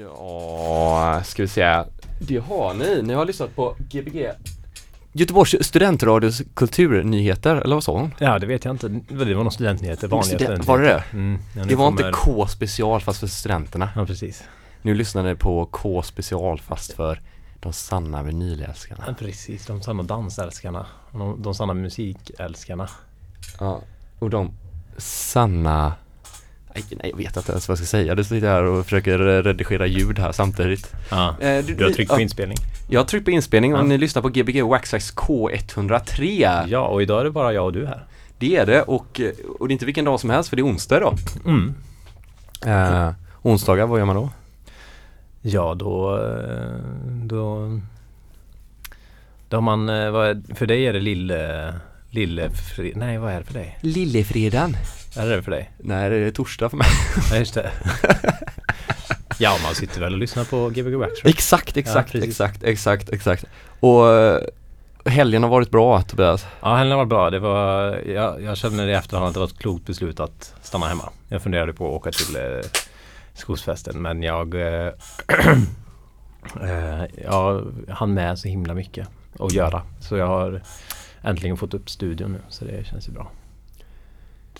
Ja, ska vi säga. Det har ni. Ni har lyssnat på Gbg Göteborgs studentradios kulturnyheter, eller vad sa hon? Ja, det vet jag inte. Det var någon studentnyheter, vanliga Student, var det det? Mm, ja, Det var inte kommer- K special fast för studenterna. Ja, precis. Nu lyssnar ni på K special fast för de sanna vinylälskarna. Ja, precis. De sanna dansälskarna. De, de sanna musikälskarna. Ja, och de sanna Nej, nej, jag vet inte ens vad jag ska säga. Du sitter här och försöker redigera ljud här samtidigt. Ja. Eh, Du har tryckt på inspelning. Jag har tryckt på inspelning och Ja. ni lyssnar på Gbg Waxax K103. Ja, och idag är det bara jag och du här. Det är det och, och det är inte vilken dag som helst för det är onsdag idag. Mm. Eh, onsdagar, vad gör man då? Ja, då... Då... Då har man... eh, för dig är det lille... Lille... Fri, nej, vad är det för dig? Lillefredagen. Är det det för dig? Nej, det är torsdag för mig. Ja, just det. ja, man sitter väl och lyssnar på Gbg Wax. exakt, exakt, precis. exakt, exakt, exakt. Och eh, helgen har varit bra Tobias. Ja, helgen var bra. Det var, jag, jag känner i efterhand att det var ett klokt beslut att stanna hemma. Jag funderade på att åka till eh, skogsfesten men jag, eh, eh, jag hann med så himla mycket att göra. Så jag har äntligen fått upp studion nu så det känns ju bra.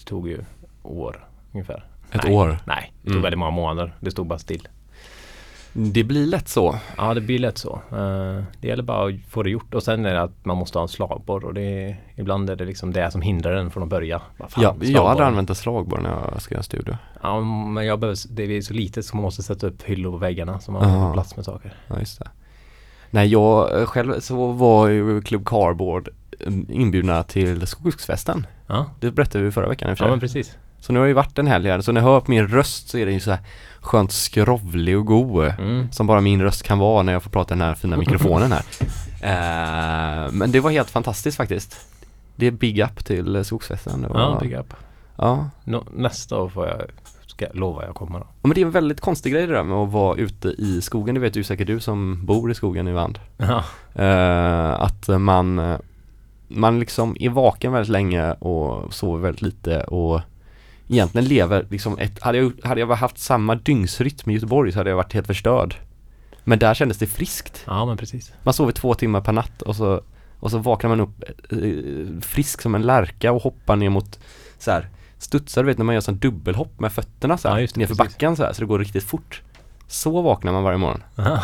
Det tog ju år ungefär. Ett Nej, år. Nej, det tog Mm. väldigt många månader. Det stod bara still. Det blir lätt så. Ja, det blir lätt så. Eh, Det gäller bara att få det gjort och sen är det att man måste ha en slagborr och det är, ibland är det liksom det som hindrar en från att börja. Fan, Ja, jag hade använt en slagborr när jag ska göra en studio. Ja, men jag behöver, det är så litet så man måste sätta upp hyllor på väggarna så man Aha. får plats med saker. Ja, just det. Nej, jag eh, själv så var ju Club Cardboard inbjudna till skogsfesten. Ja, Det berättade vi förra veckan i och för ja sig. men precis. Så nu har jag ju varit en helg här, så när jag hör på min röst så är den ju så här skönt skrovlig och god. Mm. Som bara min röst kan vara när jag får prata i den här fina mikrofonen här. Eh, men det var helt fantastiskt faktiskt. Det är big up till skogsfesten. Var, Ja, big up. ja. Nå, nästa år får jag, ska jag lova jag kommer då. Ja, Men det är en väldigt konstig grej det där med att vara ute i skogen. Det vet ju säkert du som bor i skogen i Vand. Ja, Eh, att man, man liksom är vaken väldigt länge och sover väldigt lite och egentligen lever liksom ett, hade jag, hade jag haft samma dygnsrytm i Göteborg så hade jag varit helt förstörd. Men där kändes det friskt. ja men precis. Man sover två timmar per natt och så, och så vaknar man upp eh, frisk som en lärka och hoppar ner mot så här studsar du vet när man gör sån dubbelhopp med fötterna så här, Ja, nerför backen så här så det går riktigt fort. Så vaknar man varje morgon. Ja,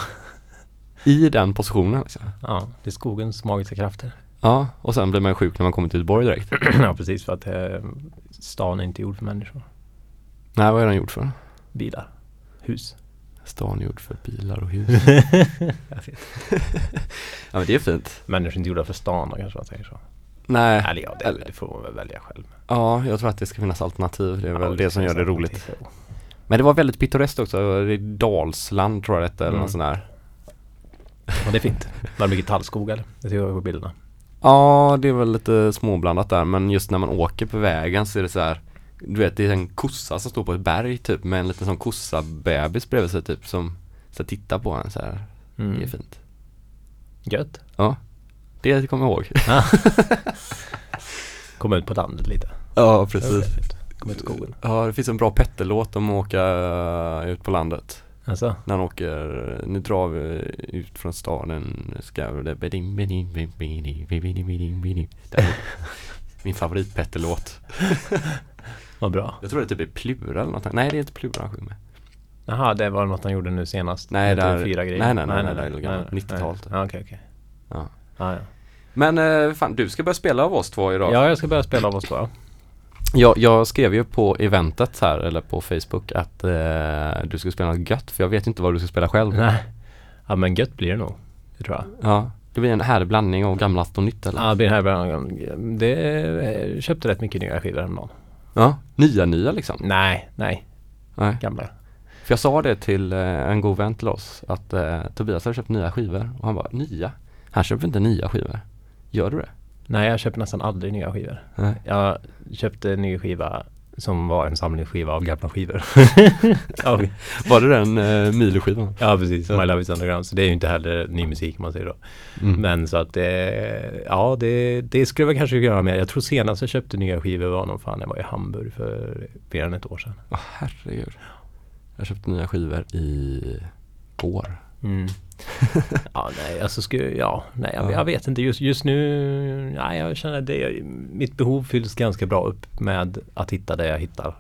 I den positionen liksom. ja, det är skogens magiska krafter. Ja, och sen blir man sjuk när man kommer till Göteborg direkt. ja, precis för att eh, stan är inte gjord för människor. Nej, vad är den gjord för? Bilar, hus. Stan gjord för bilar och hus. Ja, men det är fint. Människor är inte gjorda för stan då kanske man säger så. Nej, Eller ja, det, Eller- det får man väl välja själv. ja, jag tror att det ska finnas alternativ. Det är Ja, väl det som gör det roligt. Men det var väldigt pittoreskt också. Det är Dalsland tror jag det hette, eller Mm. något sånt där. Ja, det är fint. Var det mycket tallskog eller? Det ser jag på bilderna. Ja, det är väl lite småblandat där. Men just när man åker på vägen så är det så här. Du vet, det är en kossa som står på ett berg typ med en liten sån kossa-bebis bredvid sig typ som så här, tittar på en så här. Mm. Det är fint. Gött. Ja, det kommer jag ihåg. Komma ut på landet lite. ja, trevligt. Komma ut i skogen. Ja, det finns en bra Petter-låt om att åka ut på landet. Alltså, När han åker, nu drar vi ut från staden, ska det. Det är Min favorit Petter-låt. vad bra. Jag tror det typ är Plura eller något. Nej, det är inte Plura han sjunger med. Jaha, det var något han gjorde nu senast. Nej, Med där- fyra grejer. nej, nej, nej, nej, det är gammalt. nej. 90-tal typ. Ja, okej, okej. Ja. Ja, ja. Men eh, fan, du ska börja spela av oss två idag. ja, jag ska börja spela av oss två. Ja. Jag, jag skrev ju på eventet här, eller på Facebook, att eh, du ska spela något gött. För jag vet inte vad du ska spela själv. Nej. Ja, men gött blir det nog. Det tror jag. Ja, det blir en härlig blandning av gammalt och nytt eller? Ja, det blir den här början. Det jag köpte rätt mycket nya skivor häromdagen. Ja, nya nya liksom. Nej, nej. Nej. Gamla. För jag sa det till eh, en god vän till oss att eh, Tobias har köpt nya skivor och han bara nya? Han köper inte nya skivor. Gör du det? Nej, jag köper nästan aldrig nya skivor. Nej. Jag köpte en ny skiva som var en samlingsskiva av gamla skivor. ja, Var det den eh, Milo-skivan? ja, precis. Ja. My Love Is Underground. Så det är ju inte heller ny musik man säger då. Mm. Men så att det, ja det, det skulle jag kanske göra med. Jag tror senast jag köpte nya skivor var nog fan, jag var i Hamburg för mer än ett år sedan. Åh herregud. Jag köpte nya skivor i går. Mm. ja, nej, alltså skulle, ja, nej, jag, Ja. jag vet inte just, just nu, nej, jag känner det, mitt behov fylls ganska bra upp med att hitta det jag hittar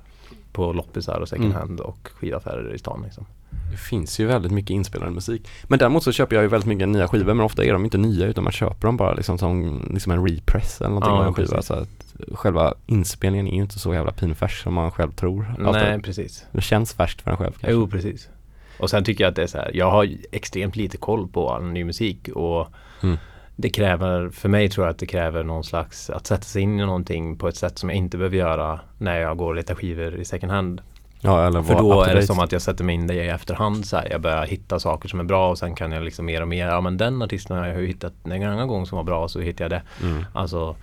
på loppisar och second Mm. hand och skivaffärer i stan liksom. Det finns ju väldigt mycket inspelad musik. Men däremot så köper jag ju väldigt mycket nya skivor men ofta är de inte nya utan man köper dem bara liksom som liksom en repress eller någonting Ja, av en skiva. Så att själva inspelningen är ju inte så jävla pinfärs som man själv tror. Nej, Alltid. precis. Det känns färskt för en själv kanske. Jo, precis. Och sen tycker jag att det är så här, jag har extremt lite koll på all ny musik och Mm. det kräver, för mig tror jag att det kräver någon slags, att sätta sig in i någonting på ett sätt som jag inte behöver göra när jag går och letar skivor i second hand. Ja, eller För då är det som att jag sätter mig in det i efterhand så här. Jag börjar hitta saker som är bra och sen kan jag liksom mer och mer, ja men den artisten har jag ju hittat en annan gång som var bra så hittar jag det. Mm. Alltså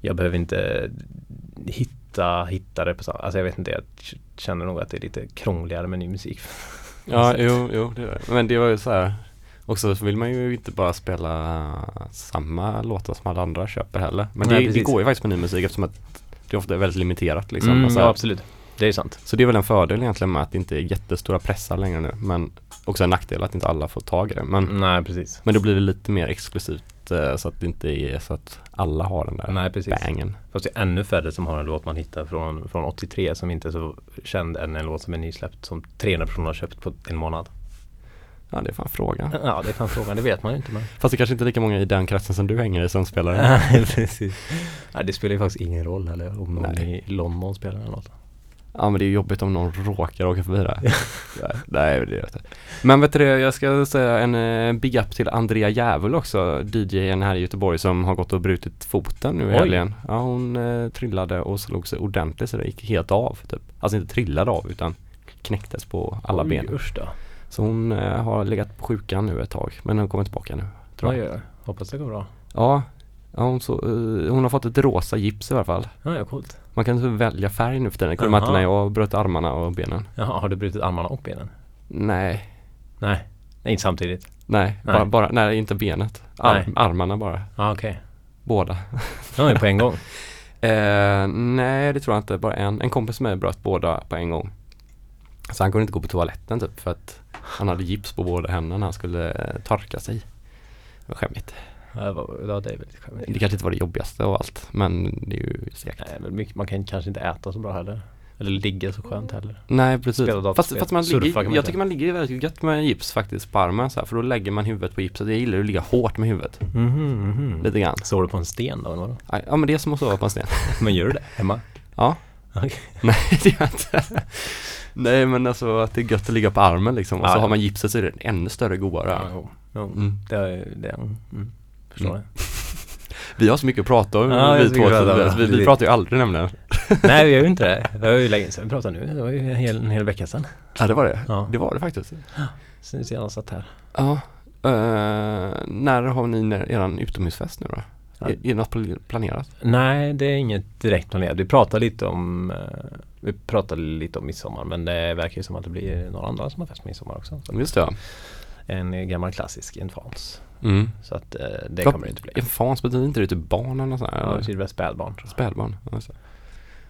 jag behöver inte hitta, hitta det på samma, alltså jag vet inte, jag känner nog att det är lite krångligare med ny musik. Ja, jo, jo, det. Men det var ju så här Också så vill man ju inte bara spela samma låtar som alla andra köper heller. Men Nej, det, det går ju faktiskt med ny musik eftersom att det ofta är väldigt limiterat liksom. Mm, Och så, ja absolut, det är sant. så det är väl en fördel egentligen med att det inte är jättestora pressar längre nu. Men också en nackdel att inte alla får tag i det. Men, Nej precis. men då blir det lite mer exklusivt eh, så att det inte är så att alla har den där Nej precis. bangen. Fast det är ännu färre som har en låt man hittar från, från 83 som inte är så känd än en låt som är nysläppt som 300 personer har köpt på en månad. Ja, det är fan frågan. Ja det är fan frågan, det vet man ju inte men Fast det kanske inte är lika många i den kretsen som du hänger i som spelar. Nej precis. Nej, det spelar ju faktiskt ingen roll heller om någon Nej. i London spelar eller något. Ja men det är jobbigt om någon råkar åka förbi där. Nej, det är inte. Men vet du det, jag ska säga en eh, big up till Andrea Djävul också, DJn här i Göteborg som har gått och brutit foten nu i helgen. Ja hon eh, trillade och slog sig ordentligt så det gick helt av typ. Alltså inte trillade av utan knäcktes på alla Oj, ben. Så hon eh, har legat på sjukan nu ett tag men hon kommer tillbaka nu. Tror jag. oj, hoppas det går bra. Ja, ja hon, så, eh, hon har fått ett rosa gips i alla fall. Ja, ja coolt. Man kan inte välja färg nu för tiden. Det kunde man inte när jag bröt armarna och benen. Jaha, har du brutit armarna och benen? Nej, Nej, nej inte samtidigt. Nej, Nej. Bara, bara, nej inte benet. Ar, Nej. armarna bara. Ja okej. Båda. Ja, på en gång. Eh, nej, det tror jag inte. Bara en. En kompis med mig bröt båda på en gång. Så han kunde inte gå på toaletten typ för att han hade gips på båda händerna när han skulle torka sig. Det var skämmigt. Ja, det var- ja, det är väldigt skönt. Det kanske inte var det jobbigaste av allt, men det är ju segt. Nej, men mycket, man kan kanske inte äta så bra heller. Eller ligga så skönt heller. Nej precis. Fast, fast man Surfa ligger, kan man jag tycker man ligger väldigt gött med gips faktiskt på armen så här, för då lägger man huvudet på gipset. Jag gillar att ligga hårt med huvudet. Mhm, mhm. Lite grann. Såg du på en sten då? eller vadå? Ja men det är som att sova på en sten. Men gör du det hemma? Ja. Okej. Nej det gör jag inte. Nej men alltså att det är gött att ligga på armen liksom. Och Ja, så ja. har man gipset så är det ännu större godare. Ja, jo. Jo. Mm. Det, är- det, är- mm. Förstår Mm. det. Vi har så mycket att prata om Ja, vi två. så att- vi, vi, pratar ju aldrig nämligen. Nej vi gör ju inte det. Det var ju länge sedan vi pratade nu. Det var ju en hel, en hel vecka sedan. Ja det var det. Ja. Det var det faktiskt. Sen senast satt här. Ja. Eh, när har ni eran utomhusfest nu då? Ja. Är, är det något pl- planerat? Nej det är inget direkt planerat. Vi pratade lite om eh, Vi pratade lite om midsommar men det verkar ju som att det blir några andra som har fest midsommar också. Så Just det ja. en gammal klassisk infans. Mm. Så att eh, det Vad- kommer det inte bli. Infans betyder inte det typ barn eller sånt Ja, det blir väl spädbarn. Spädbarn?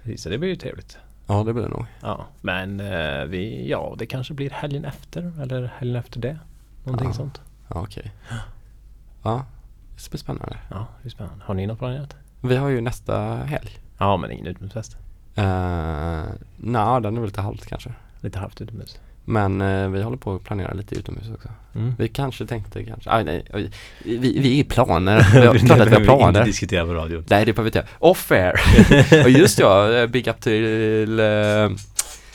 Precis, Så det blir ju trevligt. Ja det blir det nog. Ja, men eh, vi, ja det kanske blir helgen efter eller helgen efter det. Någonting Ja. sånt. Ja okej. Ja, det blir spännande. Ja, det är spännande. Har ni något planerat? Vi har ju nästa helg. Ja, men ingen utomhusfest. Uh, Nej, den är väl lite halvt kanske. Lite halvt utomhus. Men eh, vi håller på att planera lite utomhus också. Mm. Vi kanske tänkte kanske, aj, nej, oj. vi, vi är i planer. Vi har klart att vi har planer. diskutera på radio. Nej det behöver vi inte. Off air. och just ja, eh, big up till eh,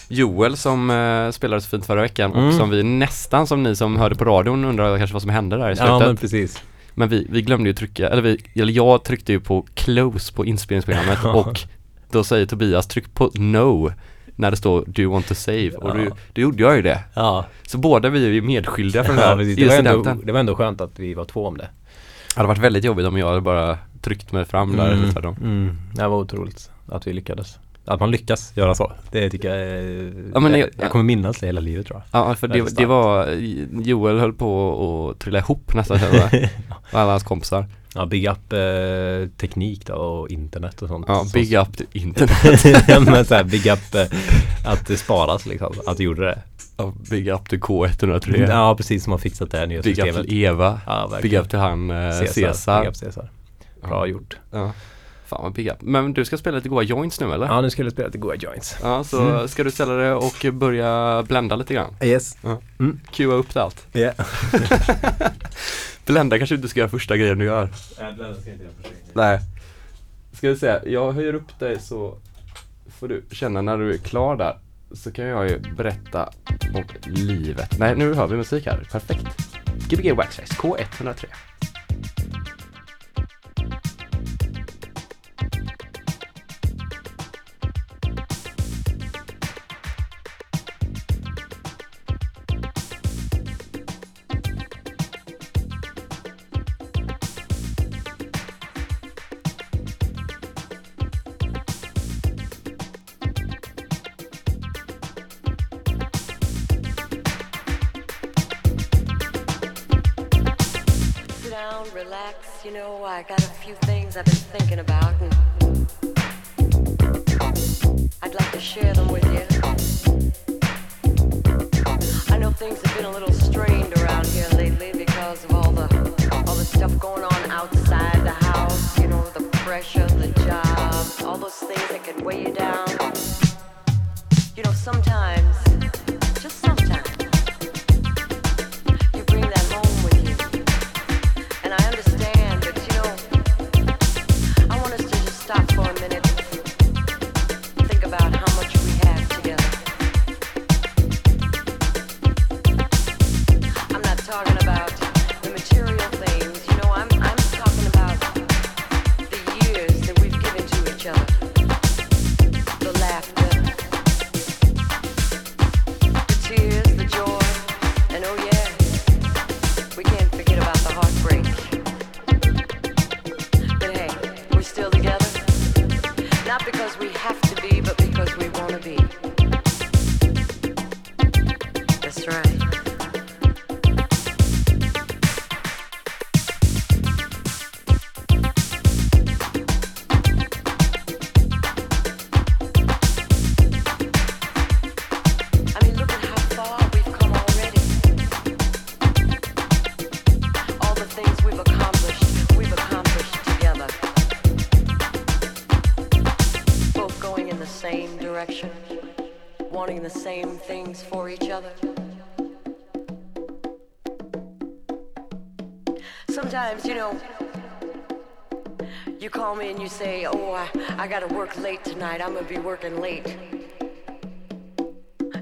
Joel som eh, spelade så fint förra veckan och Mm. som vi nästan som ni som hörde på radion undrar kanske vad som hände där i slutet. Ja, men men precis. vi, vi glömde ju trycka, eller, vi, eller jag tryckte ju på close på inspelningsprogrammet och då säger Tobias tryck på no när det står do you want to save och Ja. då, gjorde jag ju det. Ja, Så båda vi är medskyldiga för den ja här precis. Det, var ändå, det var ändå skönt att vi var två om det. Det hade varit väldigt jobbigt om jag hade bara tryckt mig fram där eller tvärtom. Mm. Det var otroligt att vi lyckades. Att man lyckas göra så. Det tycker jag är, Ja, men jag, jag- kommer minnas det hela livet tror jag. Ja för det, det var, Joel höll på att trilla ihop nästan. Och alla hans kompisar. Ja, big up eh, teknik då och internet och sånt. Ja, big up internet. Ja, men så här, big up eh, att det sparas liksom, att du gjorde det. Ja, big up till K103. Ja, precis som har fixat det här nya Big up systemet. till Eva. Ja, Big up till han eh, Cesar. Cesar. Big up Cesar. Bra gjort. Ja. Fan vad up. Men du ska spela lite goa joints nu eller? Ja, nu skulle jag spela till goa joints. Ja, så Mm. ska du ställa dig och börja blända lite grann? Yes. Cuea upp det allt. Yeah. Blända kanske du inte ska göra första grejen du gör. Nej. Ska vi se, jag höjer upp dig så får du känna när du är klar där. Så kan jag ju berätta om livet. Nej, nu hör vi musik här. Perfekt. Gbg Waxface K103. Stuff going on outside the house. You know, the pressure, the job, all those things that can weigh you down. You know, sometimes, things for each other. Sometimes, you know, you call me and you say, Oh, I, I gotta work late tonight, I'm gonna be working late.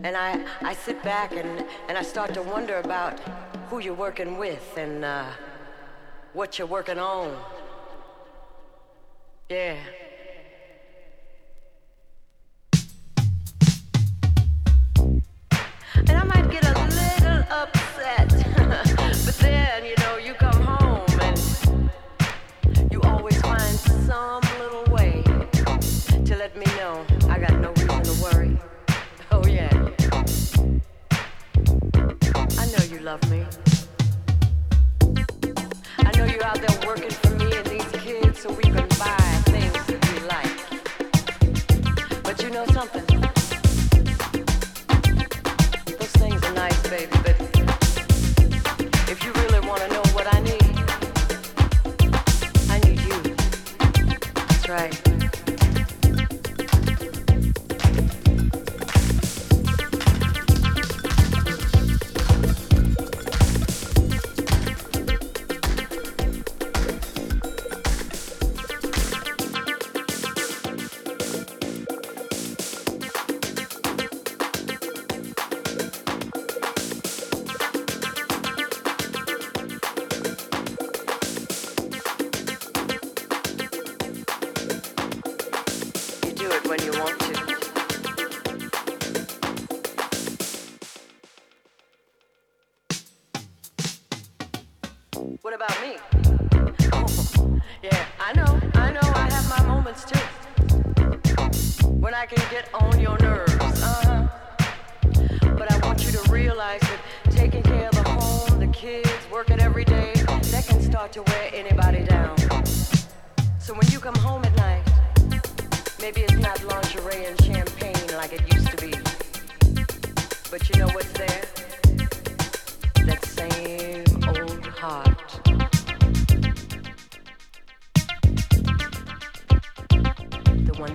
And I, I sit back and, and I start to wonder about who you're working with and uh, what you're working on. Yeah.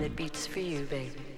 The one that beats for you, baby.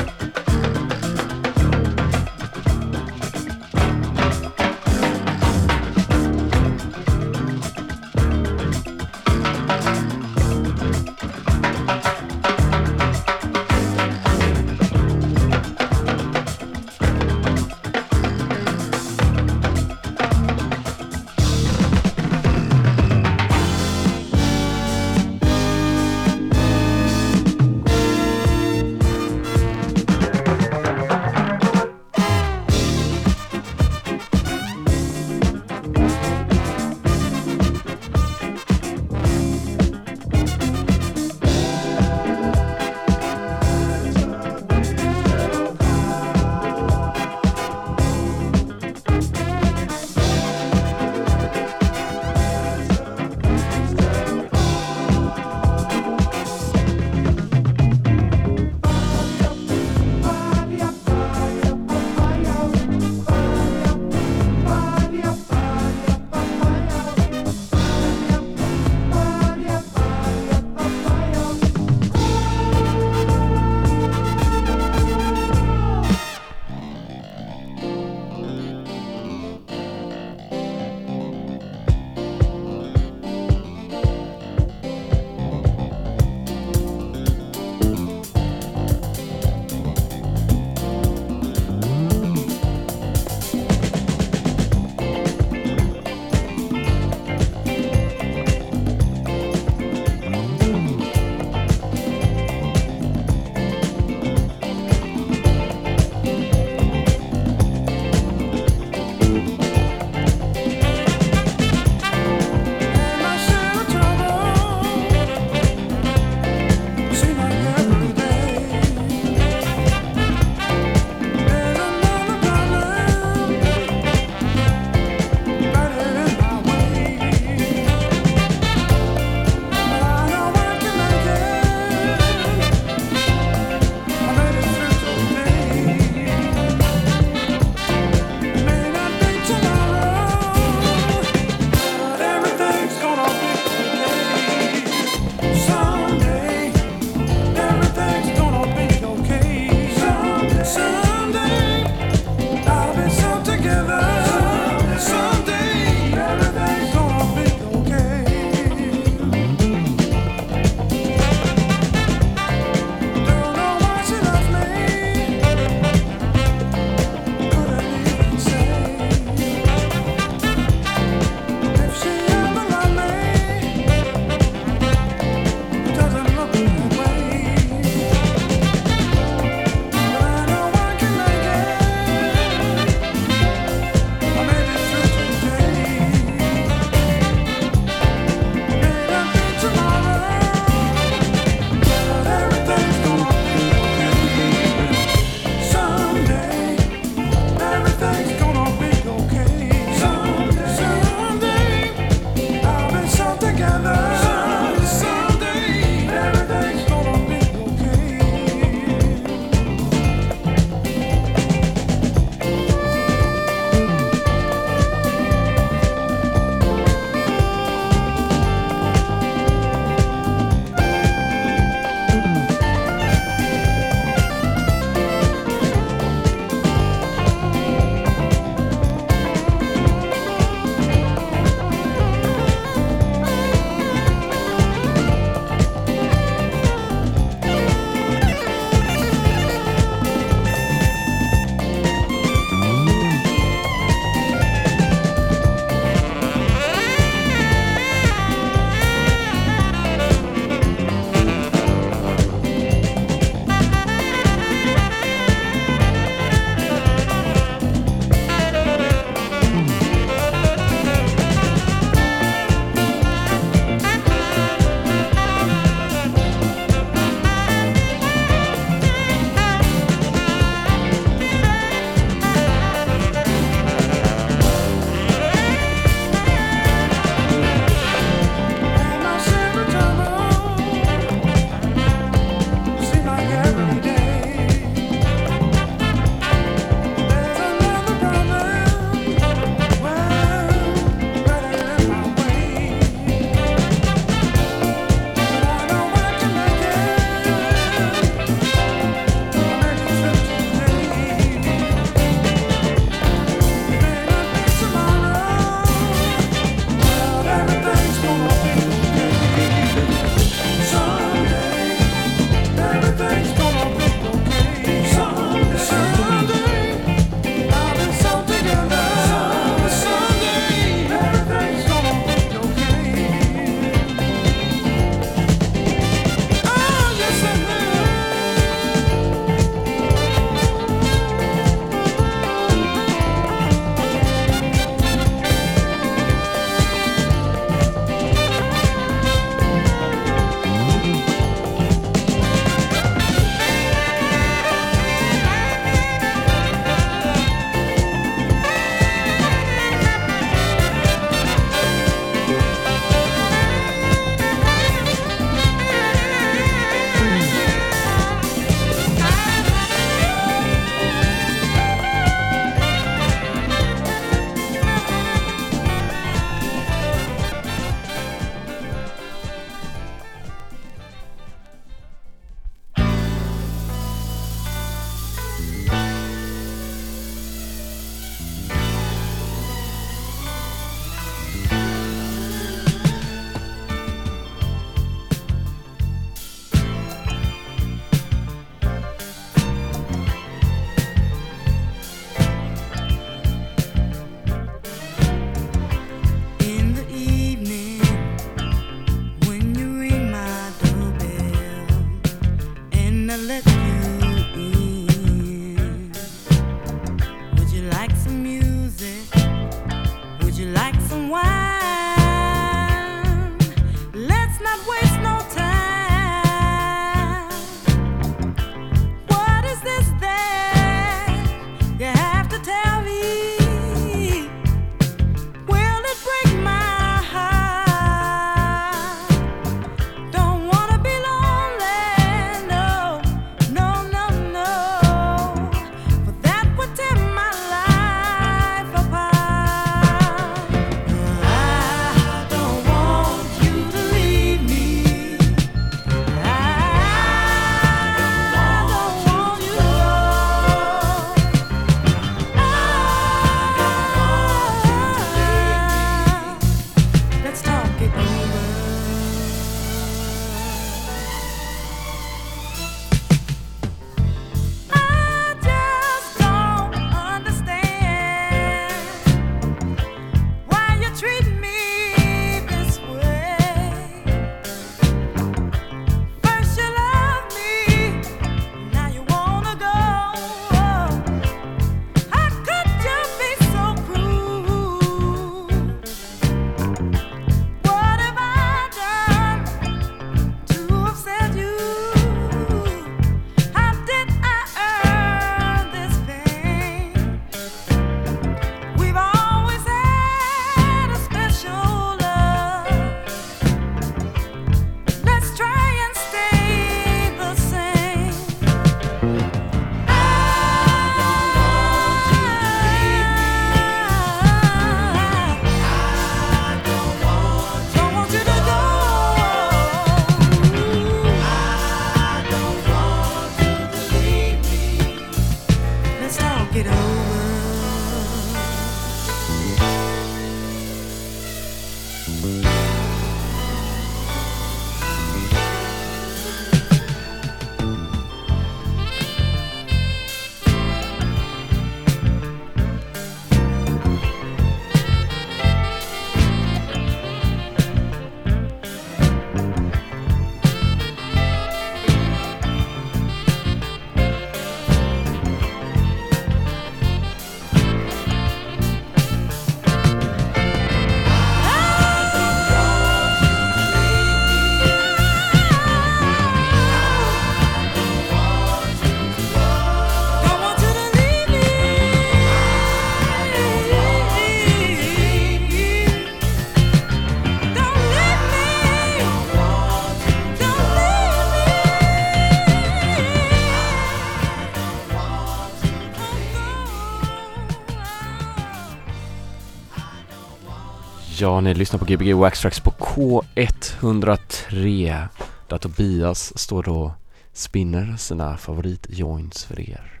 Ja, ni lyssnar på Gbg Waxtrax på K103 där Tobias står då spinner sina favoritjoints för er.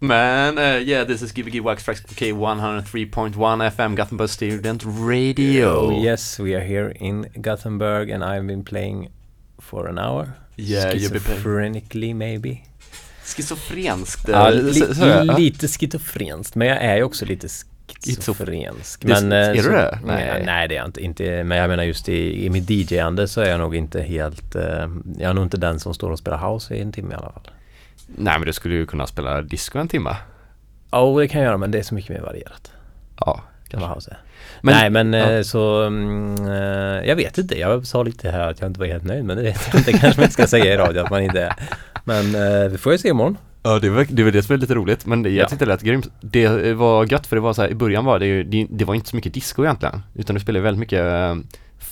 Man? Uh, yeah, this is Gbg Wax Tracks K 103.1 FM Gothenburg Student Radio. Oh yes, we are here in Gothenburg and I've been playing for an hour. Yeah. Schizophrenically maybe. Schizofrenskt. Ja, eh, li, lite schizofrenskt, men jag är ju också lite schizofrensk. Det- Men, eh, är du så- det? Nej. Nej. det är jag inte, inte. Men jag menar just i, i mitt DJ-ande så är jag nog inte helt, eh, jag är nog inte den som står och spelar house i en timme i alla fall. Nej men du skulle ju kunna spela disco en timme. Ja, oh, det kan jag göra men det är så mycket mer varierat Ja, kanske. house är. Men- nej men ja. eh, så, eh, jag vet inte. Jag sa lite här att jag inte var helt nöjd men det vet jag inte. kanske man ska säga i radio att man inte är. Men eh, vi får ju se imorgon. Ja det var det, var det som är lite roligt men det, jag Ja. tyckte det lät grymt. Det var gött för det var så här, i början var det ju, det, det var inte så mycket disco egentligen. Utan du spelade väldigt mycket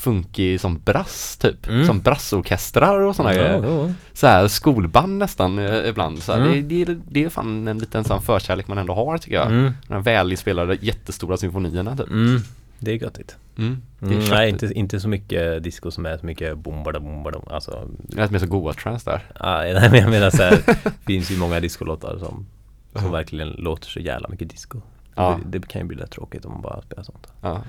funky som brass typ. Mm. Som brassorkestrar och sådana grejer. ja. Så här skolband nästan eh, ibland. Så här, Mm. det, det, det är fan en liten sån förkärlek man ändå har tycker jag. Mm. De välinspelade jättestora symfonierna typ. Mm. Det är göttigt. Mm. Det är Mm, nej, inte, inte så mycket disco som är så mycket bombada bombada. Alltså, Det lät mer så goa trance där. ah, nej, men jag menar så här, det finns ju många discolåtar som, som Ja. verkligen låter så jävla mycket disco. Ja. Det, det kan ju bli lite tråkigt om man bara spelar sånt. Ja.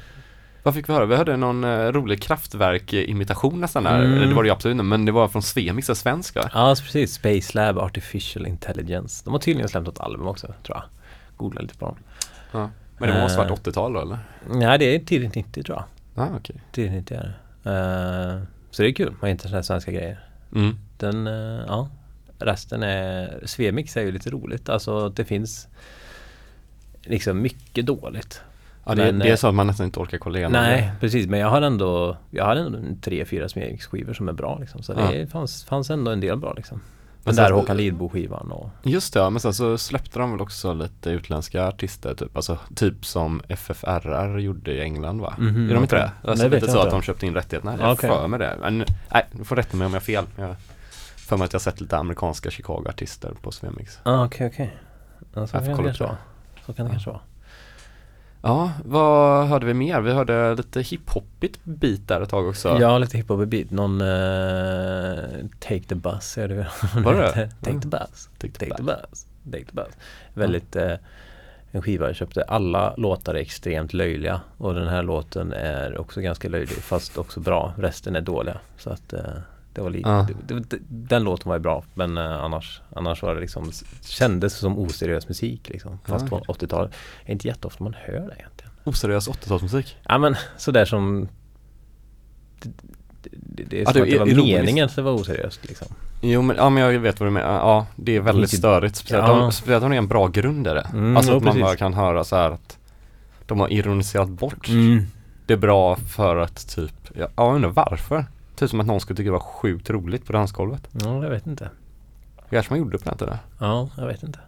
Vad fick vi höra? Vi hörde någon eh, rolig kraftverk-imitation nästan där. Mm. Det var det ju absolut inte, men det var från Svemix, och svensk va? Ja, precis. Space Lab Artificial Intelligence. De har tydligen släppt ett album också, tror jag. Googla lite på dem. Ja. Men det måste Eh. varit 80-tal då eller? Nej, det är tidigt 90 tror jag. Ja, ah, okej. Tidigt 90 är det. Eh, så det är kul, man hittar sådana här svenska grejer. Mm. Den, eh, ja. Resten är, Svemix är ju lite roligt. Alltså det finns liksom mycket dåligt. Ja, det, Men, det är så att man nästan inte orkar kolla igenom Nej, det. precis. Men jag har ändå, jag har ändå tre, fyra Svemix-skivor som är bra liksom. Så Ja. det fanns, fanns ändå en del bra liksom. Men Den där Håkan Lidbo-skivan och Just det, ja, men sen så släppte de väl också lite utländska artister typ, alltså typ som FFRR gjorde i England va? Mhm, är de inte det? Alltså Nej, lite så att de köpte in rättigheterna, jag okay. för mig det. Men nej, du får rätta mig om jag har fel. Jag för mig att jag har sett lite amerikanska Chicago-artister på Svemix. Ah, okej, okej. Ja, så Jag får kolla upp. Så kan det Ja. kanske vara. Ja, vad hörde vi mer? Vi hörde lite hiphopigt bit där ett tag också. Ja, lite hiphop beat. Någon eh, Take the bus är det? Var det? Take the bus. Take the Take the bus. bus. Take the bus. Väldigt eh, en skiva jag köpte. Alla låtar är extremt löjliga och den här låten är också ganska löjlig fast också bra. Resten är dåliga. Så att eh, det var lite, Ja. det, det, den låten var ju bra men eh, annars, annars var det liksom kändes som oseriös musik liksom. Fast Ja, på 80-talet. Det är inte jätteofta man hör det egentligen. Oseriös 80-talsmusik. Ja men sådär som Det, det, det är Ja, som det att det är var ironiskt. meningen att det var oseriöst liksom. Jo men, ja, men jag vet vad du menar. Ja, det är väldigt ju- störigt. Speciellt, Ja. om, speciellt om det är en bra grund i det. Mm, alltså att man bara kan höra så här att de har ironiserat bort Mm. det är bra för att typ, ja, jag undrar varför. Typ som att någon skulle tycka det var sjukt roligt på dansgolvet. Ja, jag vet inte. Kanske man gjorde på den tiden. Ja, jag vet inte.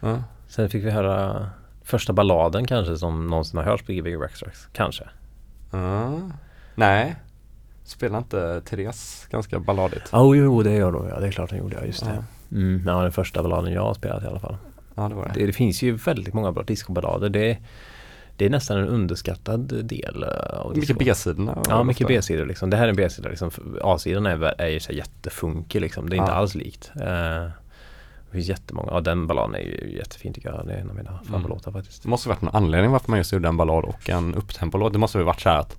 Ja. Sen fick vi höra första balladen kanske som någonsin har hörts på Gbg Waxtrax. Kanske. Ja. Nej. Spelar inte Therese ganska balladigt? Oh, jo, det gör hon ja. Det är klart hon gjorde, ja. Just det. Ja. Mm, ja, den första balladen jag har spelat i alla fall. Ja det var det. Det, det finns ju väldigt många bra discoballader. Det, det är nästan en underskattad del eh, av Mycket. B-sidorna. Ja, mycket. B-sidor liksom. Det här är en B-sida liksom. A-sidan är, är ju så jättefunkig liksom. Det är inte alls likt. Eh, det finns jättemånga. Ja, den balladen är ju jättefin tycker jag. Det är en av mina Mm. favoritlåtar faktiskt. Det måste varit någon anledning varför man just gjorde en ballad och en upptempolåt. Det måste väl varit så här att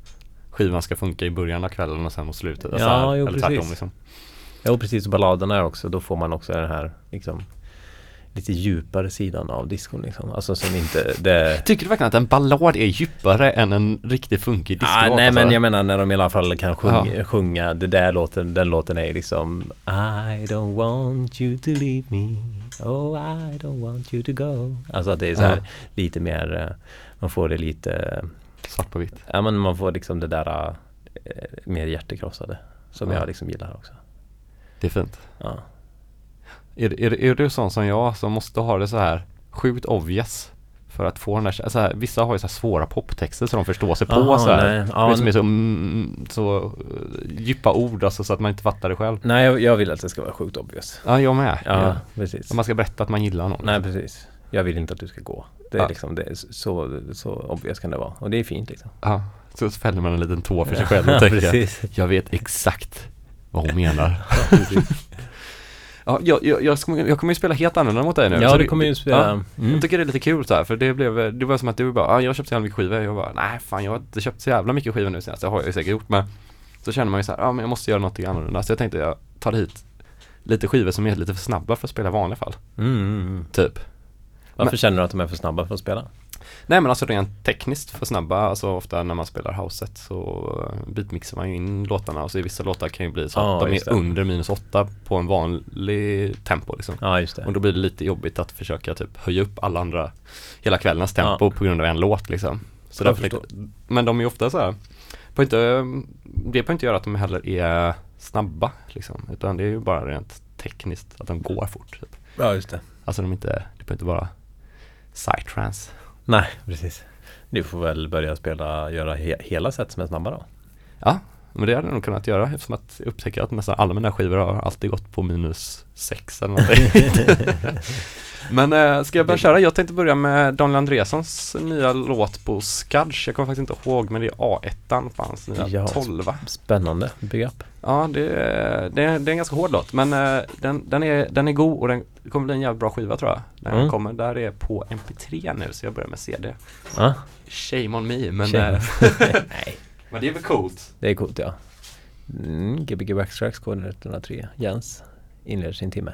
skivan ska funka i början av kvällen och sen mot slutet. Ja, så här, jo, eller tvärtom precis. liksom. Jo, precis. Balladerna är också, då får man också den här liksom lite djupare sidan av discon liksom. Alltså som inte, det Tycker du verkligen att en ballad är djupare än en riktigt funkig disco? Ah, nej alltså? men jag menar när de i alla fall kan sjunga, Ja. sjunga det där låten, den låten är liksom I don't want you to leave me Oh I don't want you to go Alltså att det är så här Ja. lite mer eh, Man får det lite Svart på vitt. Ja men man får liksom det där eh, Mer hjärtekrossade Som Ja. jag liksom gillar också Det är fint. Ja Är, är, är du sån som jag som måste ha det så här sjukt obvious? För att få den där, så här, vissa har ju så svåra poptexter så de förstår sig på Aha, så här. Ja, som är så, mm, så uh, djupa ord alltså så att man inte fattar det själv. Nej jag, jag vill att det ska vara sjukt obvious Ja, jag med. Ja, Ja. precis Om man ska berätta att man gillar någon. Nej precis Jag vill inte att du ska gå Det är Ja. liksom, det är så, så obvious kan det vara Och det är fint liksom Ja, så fäller man en liten tå för sig själv och tänker precis. Jag vet exakt vad hon menar. Ja, jag, jag, jag, kommer ju spela helt annorlunda mot dig nu. Ja, du kommer ju spela... Ja, Mm. Jag tycker det är lite kul så här, för det blev, det var som att du bara, ja, jag köpte så jävla mycket skivor. Jag bara, nej fan jag har inte köpt så jävla mycket skivor nu senast. Det har jag ju säkert gjort men så känner man ju så här, ja men jag måste göra något annorlunda. Så jag tänkte jag tar hit lite skivor som är lite för snabba för att spela i vanliga fall. Mm, mm, mm. Typ. Varför Men- känner du att de är för snabba för att spela? Nej men alltså rent tekniskt för snabba, alltså ofta när man spelar houset så eh, beatmixar man ju in låtarna och så i vissa låtar kan ju bli så att de just är det. under minus åtta på en vanlig tempo liksom. Det. Och då blir det lite jobbigt att försöka typ höja upp alla andra, hela kvällens tempo Ja. på grund av en låt liksom. Så därför tänkte, men de är ju ofta så här, får inte, det behöver inte göra att de heller är snabba liksom, utan det är ju bara rent tekniskt att de går fort. Typ. Ja, just det. Alltså de är inte, det behöver inte vara psytrance. Nej, precis. Du får väl börja spela, göra he hela set som är snabba då. Ja, men det hade jag nog kunnat göra eftersom att jag upptäcker att nästan alla mina skivor har alltid gått på minus sex eller någonting. men äh, ska jag börja köra? Jag tänkte börja med Daniel Andressons nya låt på Skudge. Jag kommer faktiskt inte ihåg men det är A1 på hans nya Ja. 12 Spännande. Up. Ja, det, det, det är en ganska hård låt men äh, den, den, är, den är god och den kommer bli en jävligt bra skiva tror jag. När den Mm. kommer, där är på MP3 nu så jag börjar med CD. Ja. Shame on me men, Shame. äh, Nej men det är väl coolt. Det är coolt ja. Mm, Gbg Backstracks koden 103. Jens inleder sin timme.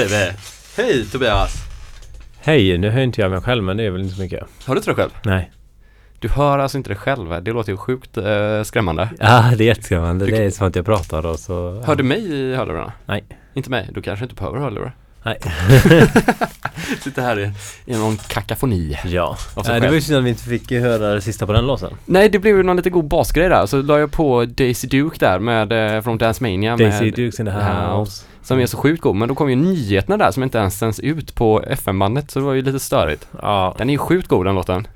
Vi. Hej Tobias! Hej, nu hör inte jag mig själv men det är väl inte så mycket. Hör du inte dig själv? Nej. Du hör alltså inte dig själv. Det låter ju sjukt eh, skrämmande. Ja, det är jätteskrämmande. Du- Det är som att jag pratar och så... Hör du mig i hörlurarna? Nej. Inte mig? Du kanske inte behöver hörlurar? Nej. Sitter här i, i någon kakafoni. Ja. Nej, det var ju synd att vi inte fick höra det sista på den låten. Nej, det blev ju någon lite god basgrej där. Så la jag på Daisy Duke där med, eh, från Dance Mania Daisy med, Dukes in the house. Som är så sjukt god. Men då kom ju nyheterna där som inte ens sänds ut på FM-bandet. Så det var ju lite störigt. Ja. Den är ju sjukt god den låten.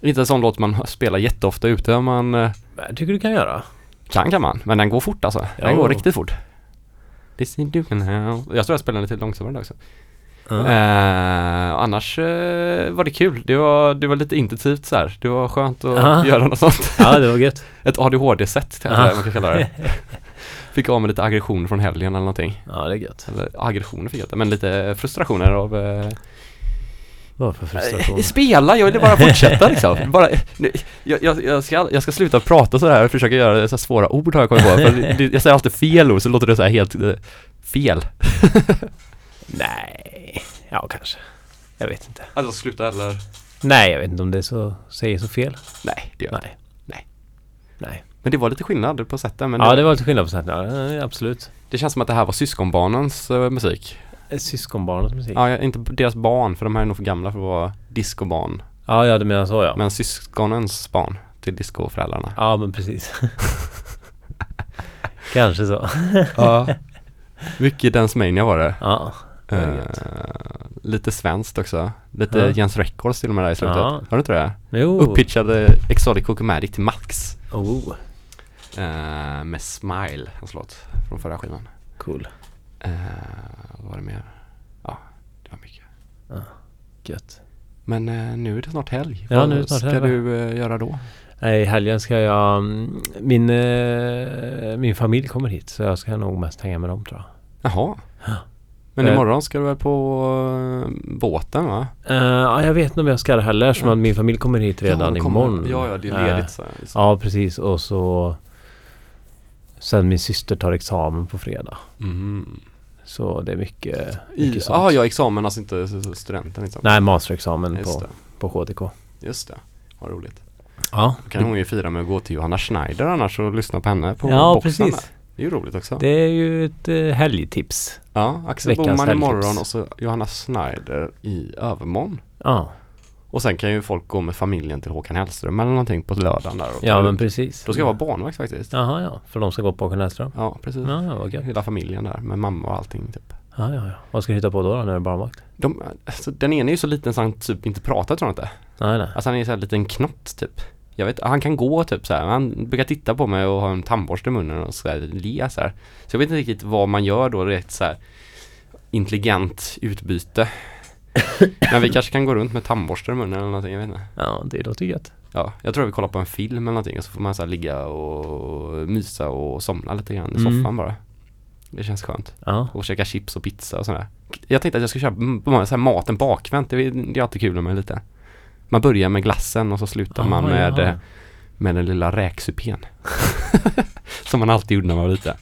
Inte en sån låt man spelar jätteofta ute om man eh, Jag tycker du kan göra. kan kan man. Men den går fort alltså. Den Jo. går riktigt fort. Daisy Duke in the house. Jag tror jag spelar den lite långsammare också. Eh, annars eh, var det kul. Det var, det var lite intensivt så här. Det var skönt att Aha. göra något sånt. ja, det var gött. Ett ADHD-sätt Aha. man kan kalla det. Fick av med lite aggression från helgen eller någonting. Ja, det är gött. Eller aggressioner fick jag inte, men lite frustrationer av eh, Vad för frustration. eh, Spela, jag ville bara fortsätta liksom. Bara, nu, jag, jag, ska, jag ska sluta prata så här och försöka göra så svåra ord har jag kommit på. För jag säger alltid fel ord så låter det så helt fel. Nej. Ja, kanske. Jag vet inte. Alltså sluta eller? Nej, jag vet inte om det är så, säger så fel. Nej, det gör. Nej. Nej. Nej. Men det var lite skillnad på sätten. Men ja, det, det var lite skillnad på sättet. Ja, absolut. det känns som att det här var syskonbarnens eh, musik. Ett Syskonbarnets musik. Ja, inte deras barn, för de här är nog för gamla för att vara discobarn. Ja, ja, du menar så ja. Men syskonens barn till discoföräldrarna. Ja, men precis. Kanske så. Ja. Mycket Dance Mania var det. Ja. Gött. lite svenskt också. Lite Ja. Jens Records till och med där i slutet. Ja. Har du inte det? Jo. Uppitchade Exotic Cocomatic till max. Oh, Eh, med Smile, hans låt från förra skivan. cool. Eh, vad var det mer? Ja, det var mycket. Gött. Men nu är det snart helg. Ja, Vad nu är det snart ska helg, va? du göra då? Nej, i helgen ska jag... mm, Min, min familj kommer hit så jag ska nog mest hänga med dem tror jag. Jaha. Men Eh. imorgon ska du väl på eh, båten va? Eh, ja, jag vet inte om jag ska det heller som Ja. att min familj kommer hit redan ja, kommer- imorgon. Ja, ja, det är ledigt så. så. Ja, precis. Och så... Sen min syster tar examen på fredag. Mm. Så det är mycket, I, mycket sånt. ah, ja, examen, alltså inte studenten liksom. Nej, masterexamen Just på, det, på HTK. just det. Vad roligt. Ja, Då kan hon ju fira med att gå till Johanna Schneider annars och lyssna på henne på ja boxen precis. där. Det är ju roligt också. Det är ju ett eh, helgtips. ja, Axel veckans Boman helgtips. imorgon och så Johanna Schneider i övermorgon. Ja, Och sen kan ju folk gå med familjen till Håkan Hellström eller någonting på lördagen där. Och ja men precis. Då ska jag vara barnvakt faktiskt. Jaha, ja. För de ska gå på Håkan Hellström? Ja, precis. Ja, ja, vad gött. Hela familjen där med mamma och allting typ. Ja, ja, ja. Vad ska du hitta på då, då när du är barnvakt? De, alltså, den ena är ju så liten så han typ inte pratar tror jag inte. Nej, nej. Alltså han är så här liten knott typ. Jag vet, han kan gå typ så här. Han brukar titta på mig och ha en tandborste i munnen och så här, le så här. Så jag vet inte riktigt vad man gör då, rätt så här intelligent utbyte. Men vi kanske kan gå runt med tandborste i munnen eller någonting, jag vet inte. Ja, det låter gött. Ja, jag tror vi kollar på en film eller någonting och så får man så ligga och mysa och somna lite grann i Mm. soffan bara. Det känns skönt. Ja. Och käka chips och pizza och sådär. Jag tänkte att jag skulle köra m- så här maten bakvänt. Det är, det är alltid kul med lite. Man börjar med glassen och så slutar man Jaha, med, jaha. eh, med den lilla räksupén. Som man alltid gjorde när man var liten.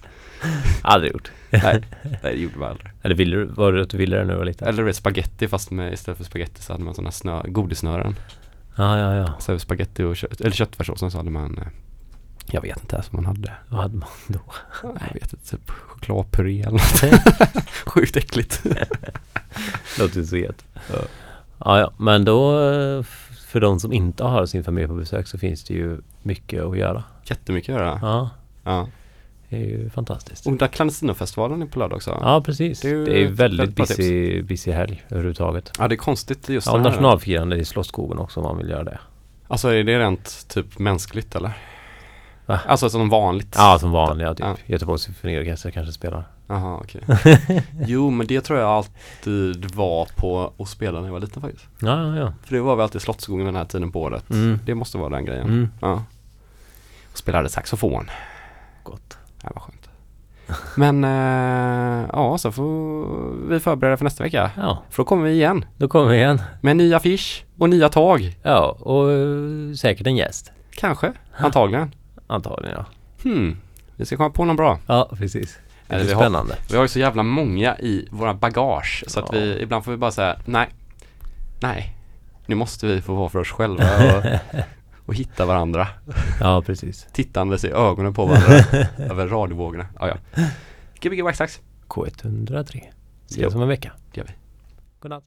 Aldrig gjort. Nej, det gjorde man aldrig. Eller ville du, var det att du ville det när du var liten? Eller spaghetti fast med, istället för spaghetti så hade man sådana snö, godissnören. Ja, ja, ja. Så spaghetti och kött, eller köttfärssåsen så hade man eh, Jag vet inte ens vad man hade. Vad hade man då? Jag vet inte, typ chokladpuré eller något. Sjukt äckligt. Låter så. Ja, ja, men då eh, för de som inte har sin familj på besök så finns det ju mycket att göra. Jättemycket att göra. Ja, Ja. det är ju fantastiskt. Och där Clandestinofestivalen är på lördag också. Ja, precis. Det är Det är väldigt busy, busy helg överhuvudtaget. Ja det är konstigt just Ja, det här. nationalfirande i Slottsskogen också om man vill göra det. Alltså är det rent typ mänskligt eller? Va? Alltså som vanligt? Ja, som vanliga typ. Ja. Göteborgs symfoniorkester kanske spelar. Jaha okej. jo men det tror jag alltid var på och spela när jag var liten faktiskt. Ja, ja, ja. För det var väl alltid Slottsskogen den här tiden på året. Mm. Det måste vara den grejen. Mm. Ja. Och spelade saxofon. Gott. Det var skönt. Men eh, ja, så får vi förbereda för nästa vecka. Ja, För då kommer vi igen då kommer vi igen. med en ny affisch och nya tag. Ja, och eh, säkert en gäst. Kanske, antagligen. Antagligen ja. Hmm. Vi ska komma på någon bra. Ja, precis. Det blir vi har-. Vi har ju så jävla många i våra bagage så att Ja. vi ibland får vi bara säga nej, nej, nu måste vi få vara för oss själva och, och hitta varandra. Ja, precis. Tittandes i ögonen på varandra över radiovågorna. Ja, ja. Gbg Waxtax, K103. Ses om en vecka. det gör vi. Godnatt.